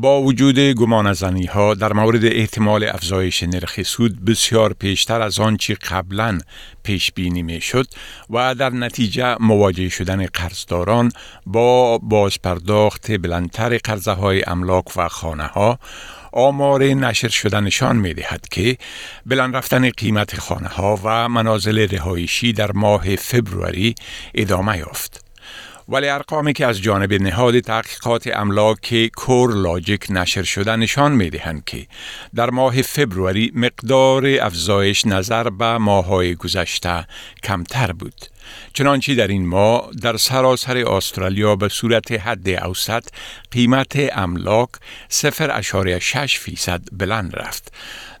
با وجود گمان ها در مورد احتمال افزایش نرخ سود بسیار پیشتر از آنچه قبلا پیش بینی می شد و در نتیجه مواجه شدن قرضداران با بازپرداخت بلندتر قرضه های املاک و خانه ها آمار نشر شده نشان می دهد که بلند رفتن قیمت خانه ها و منازل رهایشی در ماه فبروری ادامه یافت. ولی ارقامی که از جانب نهاد تحقیقات املاک کور لاجیک نشر شده نشان می دهند که در ماه فبروری مقدار افزایش نظر به ماهای گذشته کمتر بود. چنانچه در این ماه در سراسر استرالیا به صورت حد اوسط قیمت املاک 0.6 فیصد بلند رفت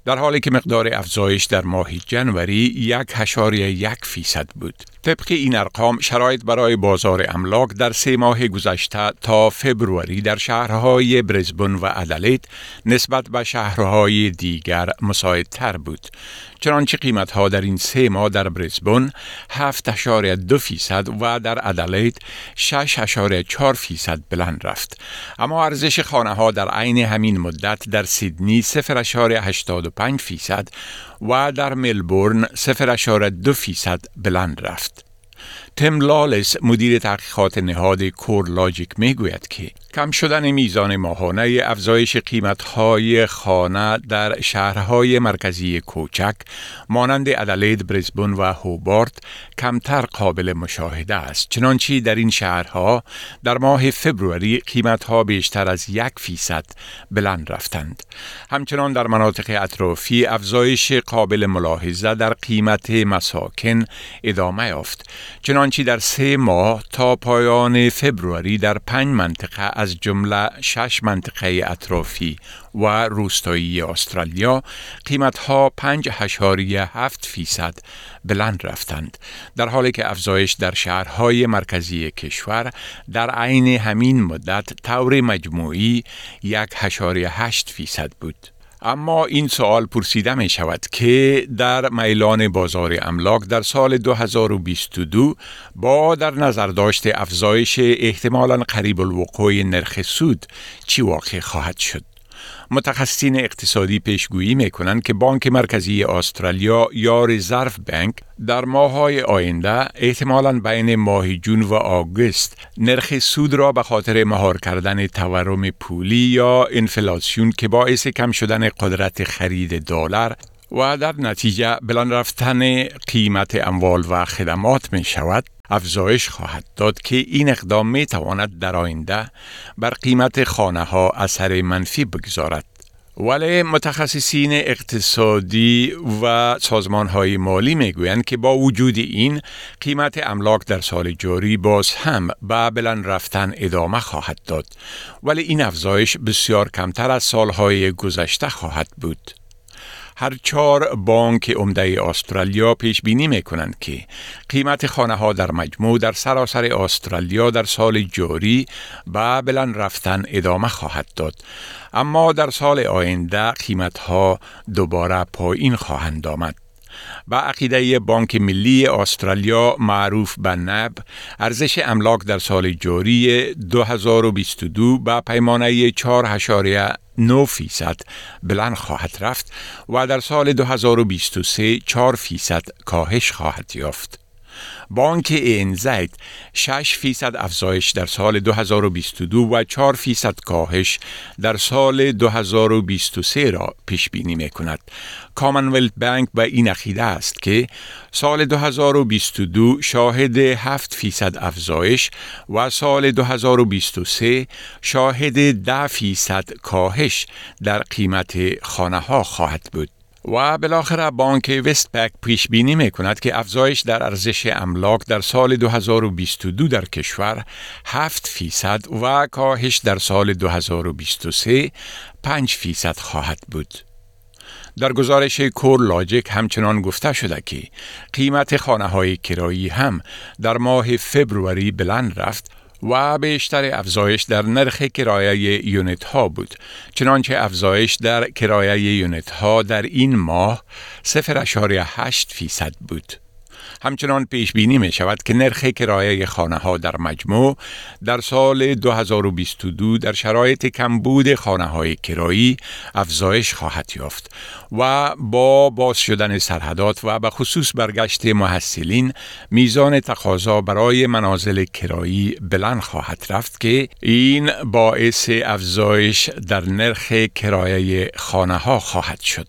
در حالی که مقدار افزایش در ماه جنوری یک هشاری یک فیصد بود. طبق این ارقام شرایط برای بازار املاک در سه ماه گذشته تا فبروری در شهرهای برزبون و ادلید نسبت به شهرهای دیگر مساعدتر بود. چنانچه قیمت ها در این سه ماه در برزبون 7.2 فیصد و در ادلید 6.4 فیصد بلند رفت. اما ارزش خانه ها در عین همین مدت در سیدنی 0.85 فیصد و در ملبورن 0.2 فیصد بلند رفت. تم لالس مدیر تحقیقات نهاد کور لاجیک می گوید که کم شدن میزان ماهانه افزایش قیمتهای خانه در شهرهای مرکزی کوچک مانند ادلید، برزبون و هوبارت کمتر قابل مشاهده است. چنانچه در این شهرها در ماه فبروری قیمتها بیشتر از یک فیصد بلند رفتند. همچنان در مناطق اطرافی افزایش قابل ملاحظه در قیمت مساکن ادامه یافت. چنانچه در سه ماه تا پایان فبروری در پنج منطقه از جمله شش منطقه اطرافی و روستایی استرالیا قیمت ها 5 هفت فیصد بلند رفتند در حالی که افزایش در شهرهای مرکزی کشور در عین همین مدت طور مجموعی یک هشت فیصد بود. اما این سوال پرسیده می شود که در میلان بازار املاک در سال 2022 با در نظر داشت افزایش احتمالا قریب الوقوع نرخ سود چی واقع خواهد شد؟ متخصصین اقتصادی پیشگویی می کنند که بانک مرکزی استرالیا یا رزرو بانک در ماههای آینده احتمالا بین ماه جون و آگوست نرخ سود را به خاطر مهار کردن تورم پولی یا انفلاسیون که باعث کم شدن قدرت خرید دلار و در نتیجه بلند رفتن قیمت اموال و خدمات می شود افزایش خواهد داد که این اقدام می تواند در آینده بر قیمت خانه ها اثر منفی بگذارد. ولی متخصصین اقتصادی و سازمان های مالی می گویند که با وجود این قیمت املاک در سال جاری باز هم به بلند رفتن ادامه خواهد داد ولی این افزایش بسیار کمتر از سالهای گذشته خواهد بود. هر چهار بانک عمده استرالیا پیش بینی می کنند که قیمت خانه ها در مجموع در سراسر استرالیا در سال جاری به بلند رفتن ادامه خواهد داد. اما در سال آینده قیمت ها دوباره پایین خواهند آمد. به عقیده بانک ملی استرالیا معروف به نب ارزش املاک در سال جاری 2022 به پیمانه 4.9 فیصد بلند خواهد رفت و در سال 2023 4 فیصد کاهش خواهد یافت. بانک اینزید 6 فیصد افزایش در سال 2022 و 4 فیصد کاهش در سال 2023 را پیش بینی می کند. کامنولت بانک به این عقیده است که سال 2022 شاهد 7 فیصد افزایش و سال 2023 شاهد 10 فیصد کاهش در قیمت خانه ها خواهد بود. و بالاخره بانک وستپک پیش بینی می کند که افزایش در ارزش املاک در سال 2022 در کشور 7 فیصد و کاهش در سال 2023 5 فیصد خواهد بود. در گزارش کور لاجیک همچنان گفته شده که قیمت خانه های کرایی هم در ماه فبروری بلند رفت و بیشتر افزایش در نرخ کرایه یونیت ها بود. چنانچه افزایش در کرایه یونیت ها در این ماه 0.8 فیصد بود. همچنان پیش بینی می شود که نرخ کرایه خانه ها در مجموع در سال 2022 در شرایط کمبود خانه های کرایی افزایش خواهد یافت و با باز شدن سرحدات و به خصوص برگشت محصلین میزان تقاضا برای منازل کرایی بلند خواهد رفت که این باعث افزایش در نرخ کرایه خانه ها خواهد شد.